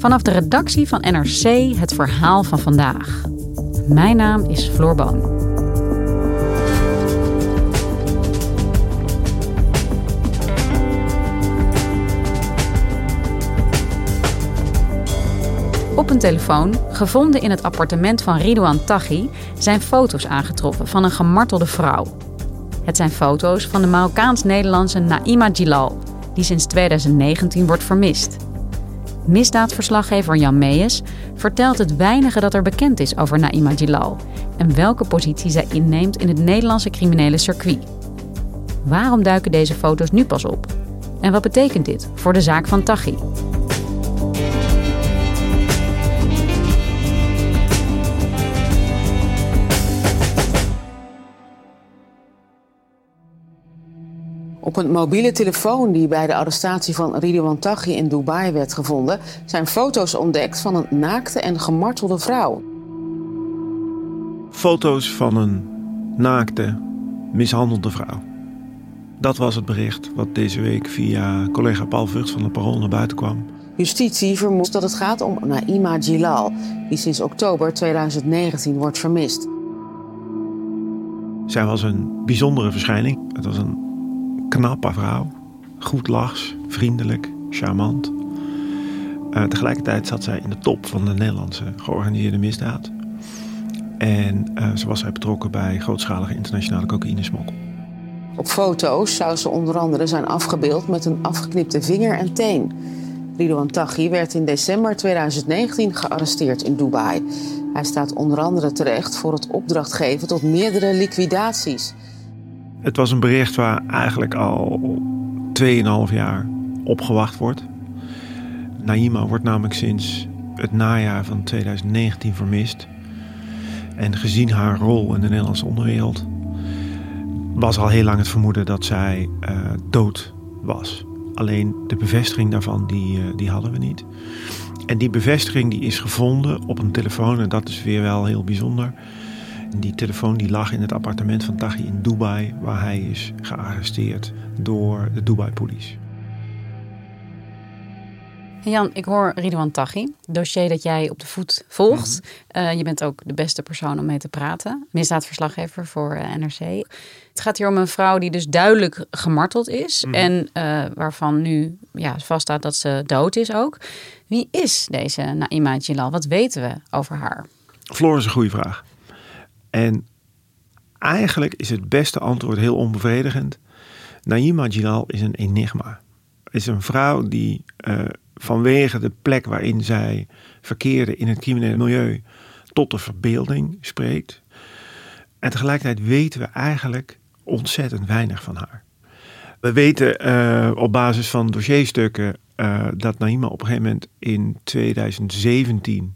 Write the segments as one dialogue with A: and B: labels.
A: Vanaf de redactie van NRC het verhaal van vandaag. Mijn naam is Floor Boon. Op een telefoon, gevonden in het appartement van Ridouan Taghi, zijn foto's aangetroffen van een gemartelde vrouw. Het zijn foto's van de Marokkaans-Nederlandse Naima Gilal, die sinds 2019 wordt vermist. Misdaadverslaggever Jan Meijers vertelt het weinige dat er bekend is over Naima Gilal en welke positie zij inneemt in het Nederlandse criminele circuit. Waarom duiken deze foto's nu pas op? En wat betekent dit voor de zaak van Taghi?
B: Op een mobiele telefoon die bij de arrestatie van Ridwan Taghi in Dubai werd gevonden, zijn foto's ontdekt van een naakte en gemartelde vrouw.
C: Foto's van een naakte, mishandelde vrouw. Dat was het bericht wat deze week via collega Paul Vught van de Parool naar buiten kwam.
B: Justitie vermoedt dat het gaat om Naima Gilal, die sinds oktober 2019 wordt vermist.
C: Zij was een bijzondere verschijning. Het was een knappe vrouw. Goed lachs, vriendelijk, charmant. Uh, tegelijkertijd zat zij in de top van de Nederlandse georganiseerde misdaad. En uh, zo was zij betrokken bij grootschalige internationale cocaïnesmokkel.
B: Op foto's zou ze onder andere zijn afgebeeld met een afgeknipte vinger en teen. Ridouan Taghi werd in december 2019 gearresteerd in Dubai. Hij staat onder andere terecht voor het opdrachtgeven tot meerdere liquidaties.
C: Het was een bericht waar eigenlijk al 2,5 jaar op gewacht wordt. Naima wordt namelijk sinds het najaar van 2019 vermist. En gezien haar rol in de Nederlandse onderwereld was al heel lang het vermoeden dat zij uh, dood was. Alleen de bevestiging daarvan die, uh, die hadden we niet. En die bevestiging die is gevonden op een telefoon en dat is weer wel heel bijzonder. Die telefoon die lag in het appartement van Taghi in Dubai, waar hij is gearresteerd door de Dubai-politie.
A: Jan, ik hoor Ridwan Taghi, dossier dat jij op de voet volgt. Mm je bent ook de beste persoon om mee te praten. Misdaadverslaggever voor uh, NRC. Het gaat hier om een vrouw die dus duidelijk gemarteld is. Mm En uh, waarvan nu ja, vaststaat dat ze dood is ook. Wie is deze Naima Jilal? Wat weten we over haar?
C: Floor is een goede vraag. En eigenlijk is het beste antwoord heel onbevredigend. Naima Jilal is een enigma. Is een vrouw die uh, vanwege de plek waarin zij verkeerde in het criminele milieu tot de verbeelding spreekt. En tegelijkertijd weten we eigenlijk ontzettend weinig van haar. We weten uh, op basis van dossierstukken uh, dat Naima op een gegeven moment in 2017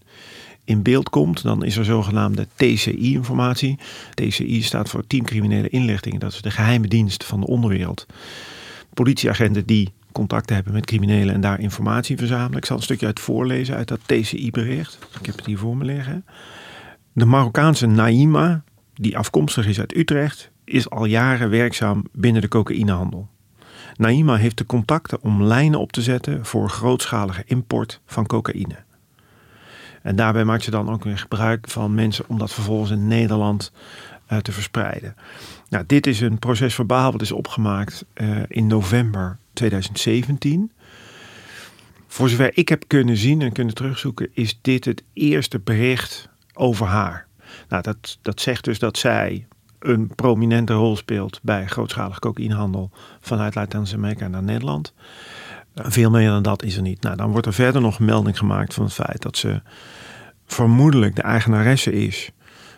C: in beeld komt, dan is er zogenaamde TCI-informatie. TCI staat voor Team Criminele Inlichtingen. Dat is de geheime dienst van de onderwereld. Politieagenten die contacten hebben met criminelen en daar informatie verzamelen. Ik zal een stukje uit voorlezen uit dat TCI-bericht. Ik heb het hier voor me liggen. De Marokkaanse Naima, die afkomstig is uit Utrecht, is al jaren werkzaam binnen de cocaïnehandel. Naima heeft de contacten om lijnen op te zetten voor grootschalige import van cocaïne. En daarbij maakt ze dan ook weer gebruik van mensen om dat vervolgens in Nederland uh, te verspreiden. Nou, dit is een proces verbaal wat is opgemaakt uh, in november 2017. Voor zover ik heb kunnen zien en kunnen terugzoeken, is dit het eerste bericht over haar. Nou, dat, dat zegt dus dat zij een prominente rol speelt bij grootschalige cocaïnehandel vanuit Latijns-Amerika naar Nederland. Veel meer dan dat is er niet. Nou, dan wordt er verder nog melding gemaakt van het feit dat ze vermoedelijk de eigenaresse is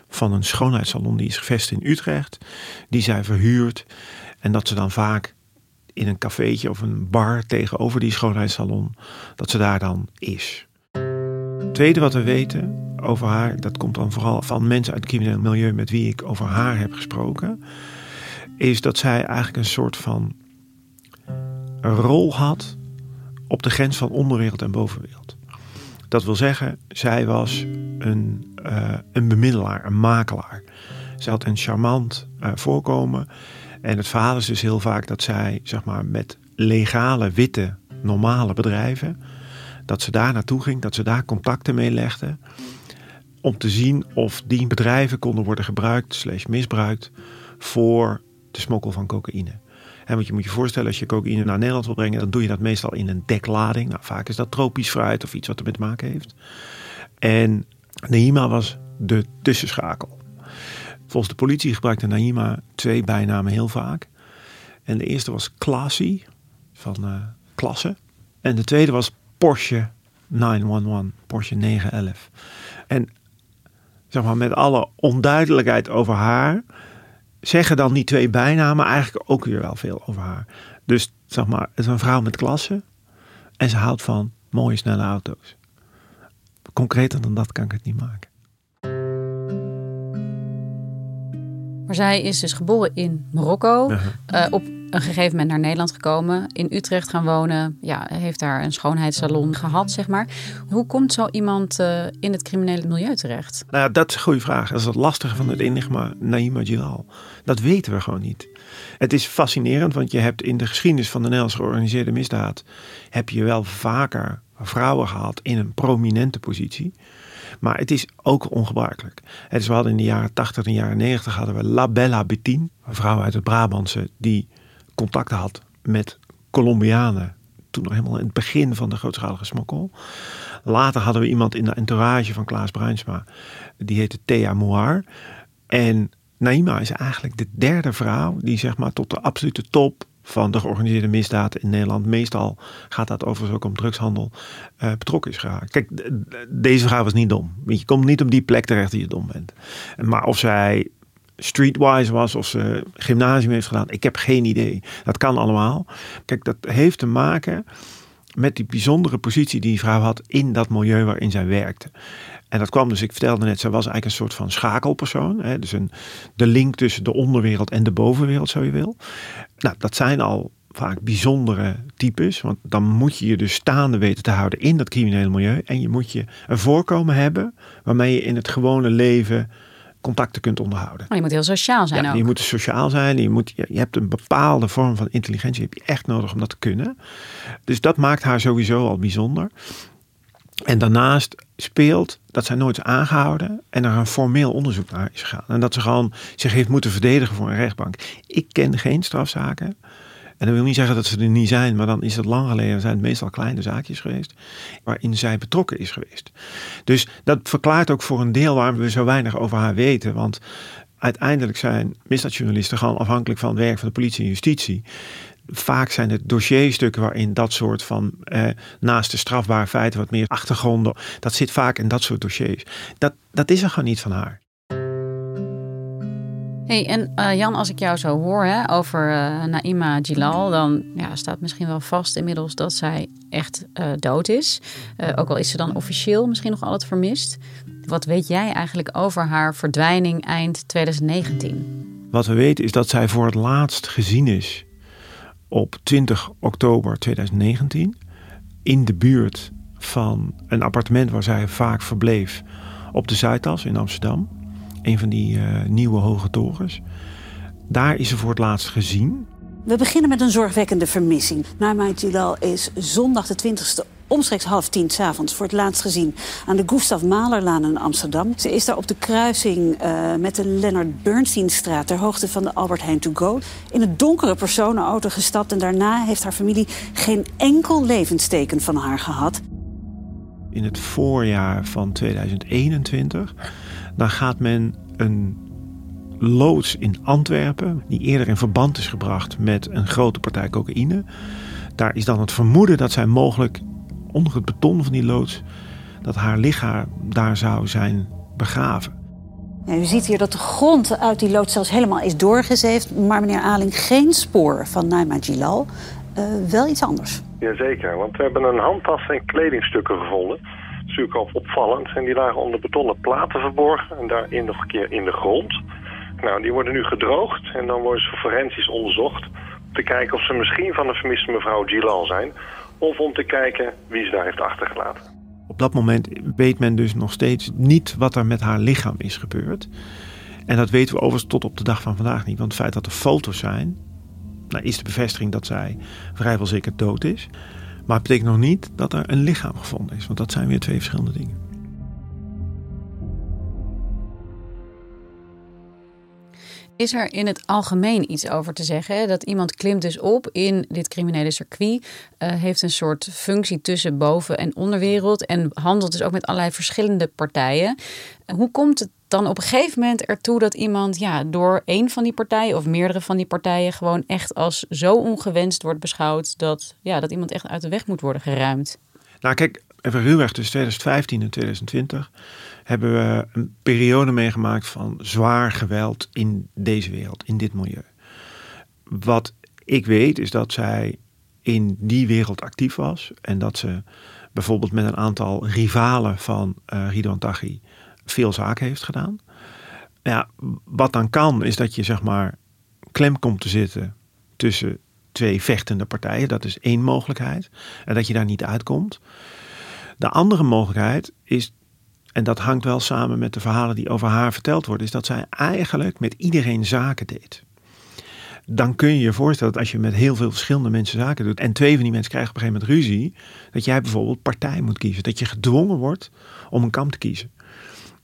C: van een schoonheidssalon die is gevestigd in Utrecht, die zij verhuurt en dat ze dan vaak in een cafeetje of een bar tegenover die schoonheidssalon, dat ze daar dan is. Het tweede wat we weten over haar, dat komt dan vooral van mensen uit het crimineel milieu met wie ik over haar heb gesproken, is dat zij eigenlijk een soort van rol had op de grens van onderwereld en bovenwereld. Dat wil zeggen, zij was een, uh, een bemiddelaar, een makelaar. Ze had een charmant uh, voorkomen. En het verhaal is dus heel vaak dat zij, zeg maar, met legale, witte, normale bedrijven, dat ze daar naartoe ging, dat ze daar contacten mee legde. Om te zien of die bedrijven konden worden gebruikt, slash misbruikt, voor de smokkel van cocaïne. Want je moet je voorstellen, als je cocaïne naar Nederland wil brengen, dan doe je dat meestal in een deklading. Nou, vaak is dat tropisch fruit of iets wat ermee te maken heeft. En Naima was de tussenschakel. Volgens de politie gebruikte Naima twee bijnamen heel vaak. En de eerste was Classy, van uh, klasse. En de tweede was Porsche 911, Porsche 911. En zeg maar, met alle onduidelijkheid over haar zeggen dan die twee bijnamen eigenlijk ook weer wel veel over haar. Dus zeg maar, het is een vrouw met klasse en ze houdt van mooie snelle auto's. Concreter dan dat kan ik het niet maken.
A: Maar zij is dus geboren in Marokko. Uh, op een gegeven moment naar Nederland gekomen. In Utrecht gaan wonen. Ja, heeft daar een schoonheidssalon gehad, zeg maar. Hoe komt zo iemand uh, in het criminele milieu terecht?
C: Nou ja, dat is een goede vraag. Dat is het lastige van het enigma Naima Jilal. Dat weten we gewoon niet. Het is fascinerend, want je hebt in de geschiedenis van de Nederlandse georganiseerde misdaad... heb je wel vaker vrouwen gehad in een prominente positie... Maar het is ook ongebruikelijk. Is, we hadden in de jaren 80 en jaren 90 hadden we La Bella Bettine, een vrouw uit het Brabantse, die contacten had met Colombianen. Toen nog helemaal in het begin van de grootschalige smokkel. Later hadden we iemand in de entourage van Klaas Bruinsma. Die heette Thea Mouar. En Naima is eigenlijk de derde vrouw die zeg maar tot de absolute top van de georganiseerde misdaad in Nederland. Meestal gaat dat overigens ook om drugshandel. Uh, betrokken is geraakt. Kijk, deze vrouw was niet dom. Je komt niet op die plek terecht die je dom bent. Maar of zij streetwise was of ze gymnasium heeft gedaan, ik heb geen idee. Dat kan allemaal. Kijk, dat heeft te maken met die bijzondere positie die die vrouw had in dat milieu waarin zij werkte. En dat kwam dus, ik vertelde net, ze was eigenlijk een soort van schakelpersoon. Hè? Dus een, de link tussen de onderwereld en de bovenwereld, zo je wil. Nou, dat zijn al vaak bijzondere types. Want dan moet je je dus staande weten te houden in dat criminele milieu. En je moet je een voorkomen hebben waarmee je in het gewone leven contacten kunt onderhouden.
A: Maar je moet heel sociaal zijn
C: ja,
A: ook.
C: Je moet sociaal zijn. Je, moet, je hebt een bepaalde vorm van intelligentie. heb je echt nodig om dat te kunnen. Dus dat maakt haar sowieso al bijzonder. En daarnaast speelt dat zij nooit is aangehouden en er een formeel onderzoek naar is gegaan. En dat ze gewoon zich heeft moeten verdedigen voor een rechtbank. Ik ken geen strafzaken. En dat wil niet zeggen dat ze er niet zijn, maar dan is het lang geleden. zijn het meestal kleine zaakjes geweest waarin zij betrokken is geweest. Dus dat verklaart ook voor een deel waarom we zo weinig over haar weten. Want uiteindelijk zijn misdaadjournalisten gewoon afhankelijk van het werk van de politie en justitie vaak zijn het dossierstukken waarin dat soort van eh, naast de strafbare feiten wat meer achtergronden, dat zit vaak in dat soort dossiers. Dat, dat is er gewoon niet van haar.
A: Hey, en uh, Jan, als ik jou zo hoor hè, over uh, Naima Jilal, dan ja, staat misschien wel vast inmiddels dat zij echt uh, dood is. ook al is ze dan officieel misschien nog altijd vermist. Wat weet jij eigenlijk over haar verdwijning eind 2019?
C: Wat we weten is dat zij voor het laatst gezien is op 20 oktober 2019 in de buurt van een appartement waar zij vaak verbleef op de Zuidas in Amsterdam. Een van die uh, nieuwe hoge torens. Daar is ze voor het laatst gezien.
D: We beginnen met een zorgwekkende vermissing. Naima Jilal is zondag de 20 omstreeks half tien s'avonds voor het laatst gezien aan de Gustav Mahlerlaan in Amsterdam. Ze is daar op de kruising uh, met de Leonard Bernsteinstraat ter hoogte van de Albert Heijn to go in een donkere personenauto gestapt en daarna heeft haar familie geen enkel levensteken van haar gehad.
C: In het voorjaar van 2021 dan gaat men een loods in Antwerpen, die eerder in verband is gebracht met een grote partij cocaïne. Daar is dan het vermoeden dat zij mogelijk onder het beton van die loods, dat haar lichaam daar zou zijn begraven.
D: Ja, u ziet hier dat de grond uit die loods zelfs helemaal is doorgezeefd. Maar meneer Aling, geen spoor van Naima Gilal. Uh, wel iets anders.
E: Jazeker, want we hebben een handtas en kledingstukken gevonden. Al opvallend. En die lagen onder betonnen platen verborgen. En daarin nog een keer in de grond. Nou, die worden nu gedroogd en dan worden ze forensisch onderzocht. Om te kijken of ze misschien van de vermiste mevrouw Gilal zijn. Of om te kijken wie ze daar heeft achtergelaten.
C: Op dat moment weet men dus nog steeds niet wat er met haar lichaam is gebeurd. En dat weten we overigens tot op de dag van vandaag niet. Want het feit dat er foto's zijn, nou, is de bevestiging dat zij vrijwel zeker dood is. Maar het betekent nog niet dat er een lichaam gevonden is. Want dat zijn weer twee verschillende dingen.
A: Is er in het algemeen iets over te zeggen? Dat iemand klimt dus op in dit criminele circuit, uh, heeft een soort functie tussen boven- en onderwereld en handelt dus ook met allerlei verschillende partijen. Hoe komt het dan op een gegeven moment ertoe dat iemand ja, door een van die partijen of meerdere van die partijen gewoon echt als zo ongewenst wordt beschouwd dat, ja, dat iemand echt uit de weg moet worden geruimd?
C: Nou, kijk, even ruwweg tussen 2015 en 2020 hebben we een periode meegemaakt van zwaar geweld in deze wereld, in dit milieu. Wat ik weet is dat zij in die wereld actief was en dat ze bijvoorbeeld met een aantal rivalen van uh, Ridwan Taghi veel zaken heeft gedaan. Ja, wat dan kan is dat je zeg maar klem komt te zitten tussen twee vechtende partijen. Dat is één mogelijkheid. En dat je daar niet uitkomt. De andere mogelijkheid is, en dat hangt wel samen met de verhalen die over haar verteld worden, is dat zij eigenlijk met iedereen zaken deed. Dan kun je je voorstellen dat als je met heel veel verschillende mensen zaken doet en twee van die mensen krijgen op een gegeven moment ruzie, dat jij bijvoorbeeld partij moet kiezen. Dat je gedwongen wordt om een kamp te kiezen.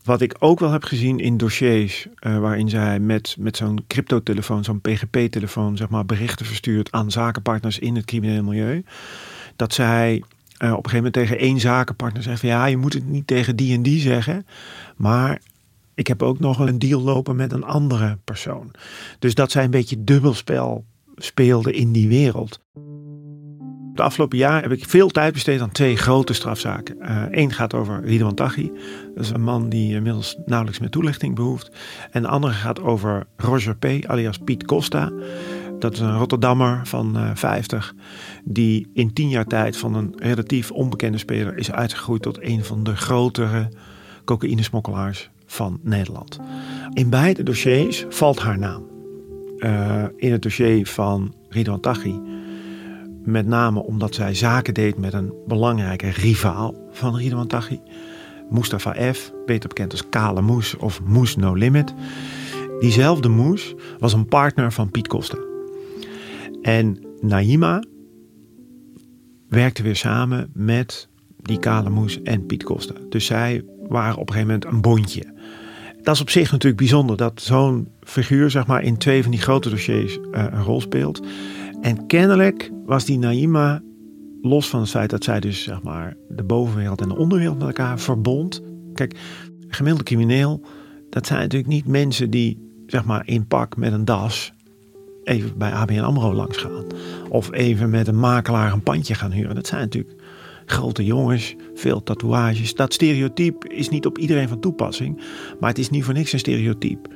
C: Wat ik ook wel heb gezien in dossiers uh, waarin zij met, met zo'n cryptotelefoon, zo'n PGP-telefoon, zeg maar, berichten verstuurt aan zakenpartners in het criminele milieu. Dat zij uh, op een gegeven moment tegen één zakenpartner zegt van ja, je moet het niet tegen die en die zeggen. Maar ik heb ook nog een deal lopen met een andere persoon. Dus dat zij een beetje dubbelspel speelden in die wereld. De afgelopen jaar heb ik veel tijd besteed aan twee grote strafzaken. Eén uh, gaat over Ridwan Taghi. Dat is een man die inmiddels nauwelijks meer toelichting behoeft. En de andere gaat over Roger P. alias Piet Costa. Dat is een Rotterdammer van uh, 50. Die in tien jaar tijd van een relatief onbekende speler is uitgegroeid tot een van de grotere cocaïnesmokkelaars van Nederland. In beide dossiers valt haar naam. Uh, in het dossier van Ridwan Taghi met name omdat zij zaken deed met een belangrijke rivaal van Ridwan Taghi. Mustafa F., beter bekend als Kale Moes of Moes No Limit. Diezelfde Moes was een partner van Piet Costa. En Naima werkte weer samen met die Kale Moes en Piet Costa. Dus zij waren op een gegeven moment een bondje. Dat is op zich natuurlijk bijzonder dat zo'n figuur zeg maar, in twee van die grote dossiers uh, een rol speelt. En kennelijk was die Naima, los van het feit dat zij dus zeg maar de bovenwereld en de onderwereld met elkaar verbond. Kijk, gemiddelde crimineel, dat zijn natuurlijk niet mensen die zeg maar in pak met een das even bij ABN AMRO langs gaan. Of even met een makelaar een pandje gaan huren. Dat zijn natuurlijk grote jongens, veel tatoeages. Dat stereotype is niet op iedereen van toepassing, maar het is niet voor niks een stereotype.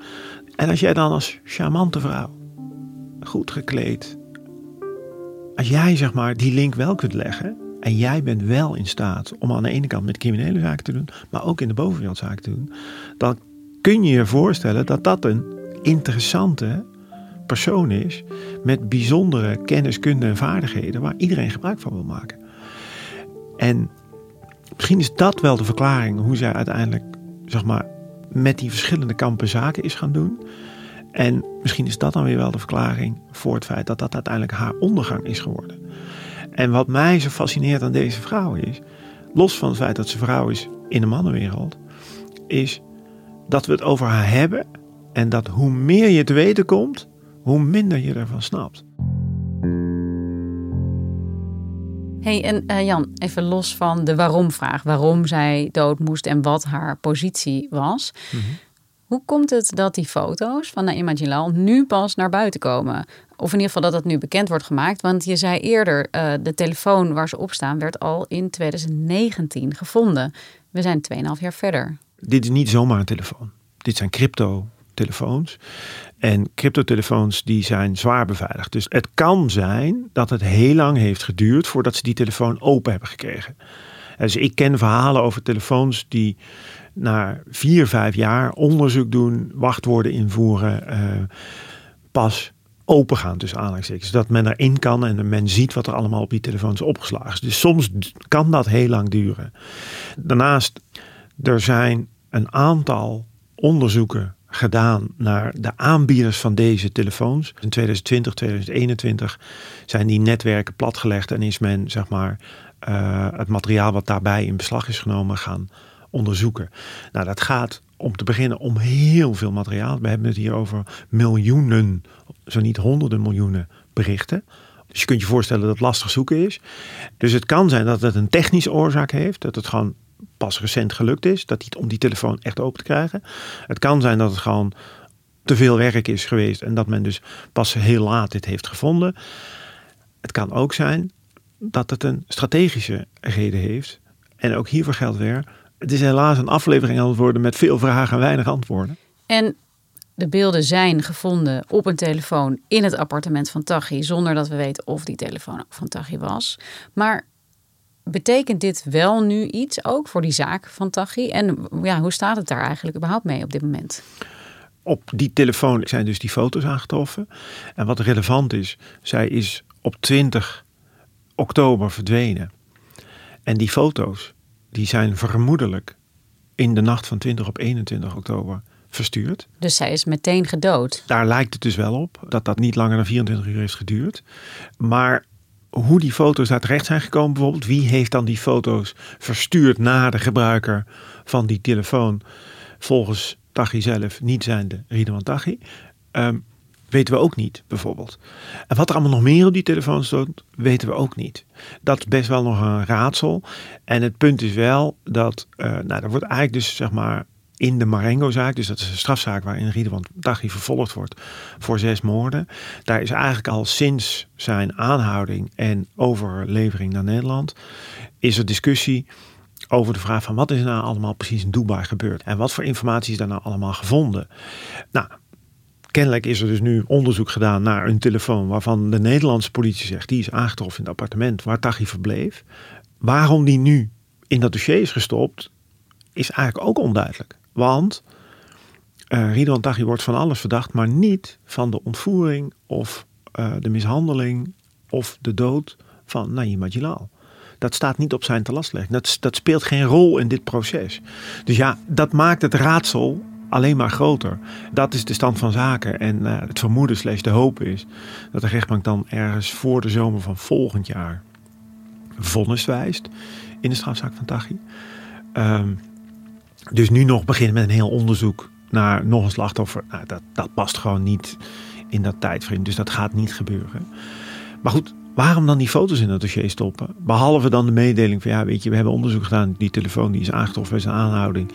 C: En als jij dan als charmante vrouw, goed gekleed, als jij zeg maar die link wel kunt leggen en jij bent wel in staat om aan de ene kant met criminele zaken te doen, maar ook in de bovenwereld zaken te doen, dan kun je je voorstellen dat dat een interessante persoon is met bijzondere kennis, kunde en vaardigheden waar iedereen gebruik van wil maken. En misschien is dat wel de verklaring hoe zij uiteindelijk, zeg maar, met die verschillende kampen zaken is gaan doen. En misschien is dat dan weer wel de verklaring voor het feit dat dat uiteindelijk haar ondergang is geworden. En wat mij zo fascineert aan deze vrouw is, los van het feit dat ze vrouw is in de mannenwereld, is dat we het over haar hebben en dat hoe meer je te weten komt, hoe minder je ervan snapt.
A: hey, en uh, Jan, even los van de waarom-vraag. Waarom zij dood moest en wat haar positie was. Mm -hmm. Hoe komt het dat die foto's van Naima Jilal nu pas naar buiten komen? Of in ieder geval dat het nu bekend wordt gemaakt. Want je zei eerder, uh, de telefoon waar ze op staan werd al in 2019 gevonden. We zijn 2,5 jaar verder.
C: Dit is niet zomaar een telefoon. Dit zijn crypto-telefoons. En cryptotelefoons die zijn zwaar beveiligd. Dus het kan zijn dat het heel lang heeft geduurd voordat ze die telefoon open hebben gekregen. Dus ik ken verhalen over telefoons die na vier, vijf jaar onderzoek doen, wachtwoorden invoeren, uh, pas open gaan tussen aanhalingstekens. Dat men erin kan en men ziet wat er allemaal op die telefoon is opgeslagen. Dus soms kan dat heel lang duren. Daarnaast, er zijn een aantal onderzoeken gedaan naar de aanbieders van deze telefoons. In 2020, 2021 zijn die netwerken platgelegd en is men zeg maar uh, het materiaal wat daarbij in beslag is genomen gaan onderzoeken. Nou, dat gaat om te beginnen om heel veel materiaal. We hebben het hier over miljoenen, zo niet honderden miljoenen berichten. Dus je kunt je voorstellen dat het lastig zoeken is. Dus het kan zijn dat het een technische oorzaak heeft, dat het gewoon pas recent gelukt is, dat die, om die telefoon echt open te krijgen. Het kan zijn dat het gewoon te veel werk is geweest en dat men dus pas heel laat dit heeft gevonden. Het kan ook zijn dat het een strategische reden heeft. En ook hiervoor geldt weer, het is helaas een aflevering aan het worden met veel vragen en weinig antwoorden.
A: En de beelden zijn gevonden op een telefoon in het appartement van Taghi, zonder dat we weten of die telefoon van Taghi was. Maar betekent dit wel nu iets ook voor die zaak van Taghi? En ja, hoe staat het daar eigenlijk überhaupt mee op dit moment?
C: Op die telefoon zijn dus die foto's aangetroffen. En wat relevant is, zij is op 20 oktober verdwenen. En die foto's, die zijn vermoedelijk in de nacht van 20 op 21 oktober verstuurd.
A: Dus zij is meteen gedood.
C: Daar lijkt het dus wel op dat dat niet langer dan 24 uur heeft geduurd. Maar hoe die foto's daar terecht zijn gekomen, bijvoorbeeld, wie heeft dan die foto's verstuurd naar de gebruiker van die telefoon, volgens Taghi zelf, niet zijnde Ridwan Taghi, um, weten we ook niet, bijvoorbeeld. En wat er allemaal nog meer op die telefoon stond, weten we ook niet. Dat is best wel nog een raadsel. En het punt is wel dat, uh, nou, er wordt eigenlijk dus, zeg maar, in de Marengo-zaak, dus dat is een strafzaak waarin Ridwan Taghi vervolgd wordt voor zes moorden. Daar is eigenlijk al sinds zijn aanhouding en overlevering naar Nederland, is er discussie over de vraag van wat is er nou allemaal precies in Dubai gebeurd en wat voor informatie is daar nou allemaal gevonden. Nou, kennelijk is er dus nu onderzoek gedaan naar een telefoon waarvan de Nederlandse politie zegt die is aangetroffen in het appartement waar Taghi verbleef. Waarom die nu in dat dossier is gestopt, is eigenlijk ook onduidelijk. Want uh, Ridwan Taghi wordt van alles verdacht, maar niet van de ontvoering of uh, de mishandeling of de dood van Naima Jilal. Dat staat niet op zijn te lastlegging. Dat, dat speelt geen rol in dit proces. Dus ja, dat maakt het raadsel alleen maar groter. Dat is de stand van zaken. En uh, het vermoeden slash de hoop is dat de rechtbank dan ergens voor de zomer van volgend jaar vonnis wijst in de strafzaak van Taghi. Um, dus nu nog beginnen met een heel onderzoek naar nog een slachtoffer. Nou, dat, dat past gewoon niet in dat tijdframe. Dus dat gaat niet gebeuren. Maar goed, waarom dan die foto's in het dossier stoppen? Behalve dan de mededeling van ja, weet je, we hebben onderzoek gedaan. Die telefoon die is aangetroffen bij zijn aanhouding.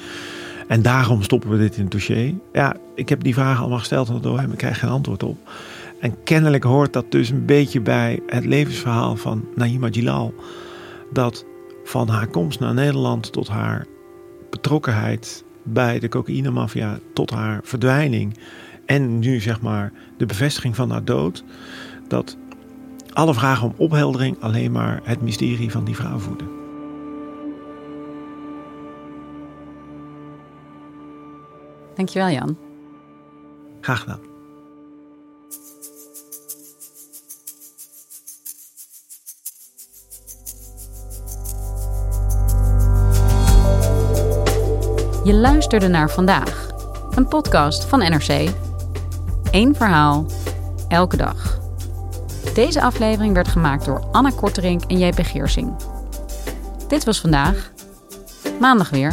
C: En daarom stoppen we dit in het dossier. Ja, ik heb die vragen allemaal gesteld door hem. Ik krijg geen antwoord op. En kennelijk hoort dat dus een beetje bij het levensverhaal van Naima Jilal. Dat van haar komst naar Nederland tot haar betrokkenheid bij de cocaïnemafia tot haar verdwijning en nu zeg maar de bevestiging van haar dood, dat alle vragen om opheldering alleen maar het mysterie van die vrouw voeden.
A: Dankjewel Jan.
C: Graag gedaan.
A: Je luisterde naar vandaag, een podcast van NRC. Eén verhaal, elke dag. Deze aflevering werd gemaakt door Anna Korterink en JP Geersing. Dit was vandaag. Maandag weer.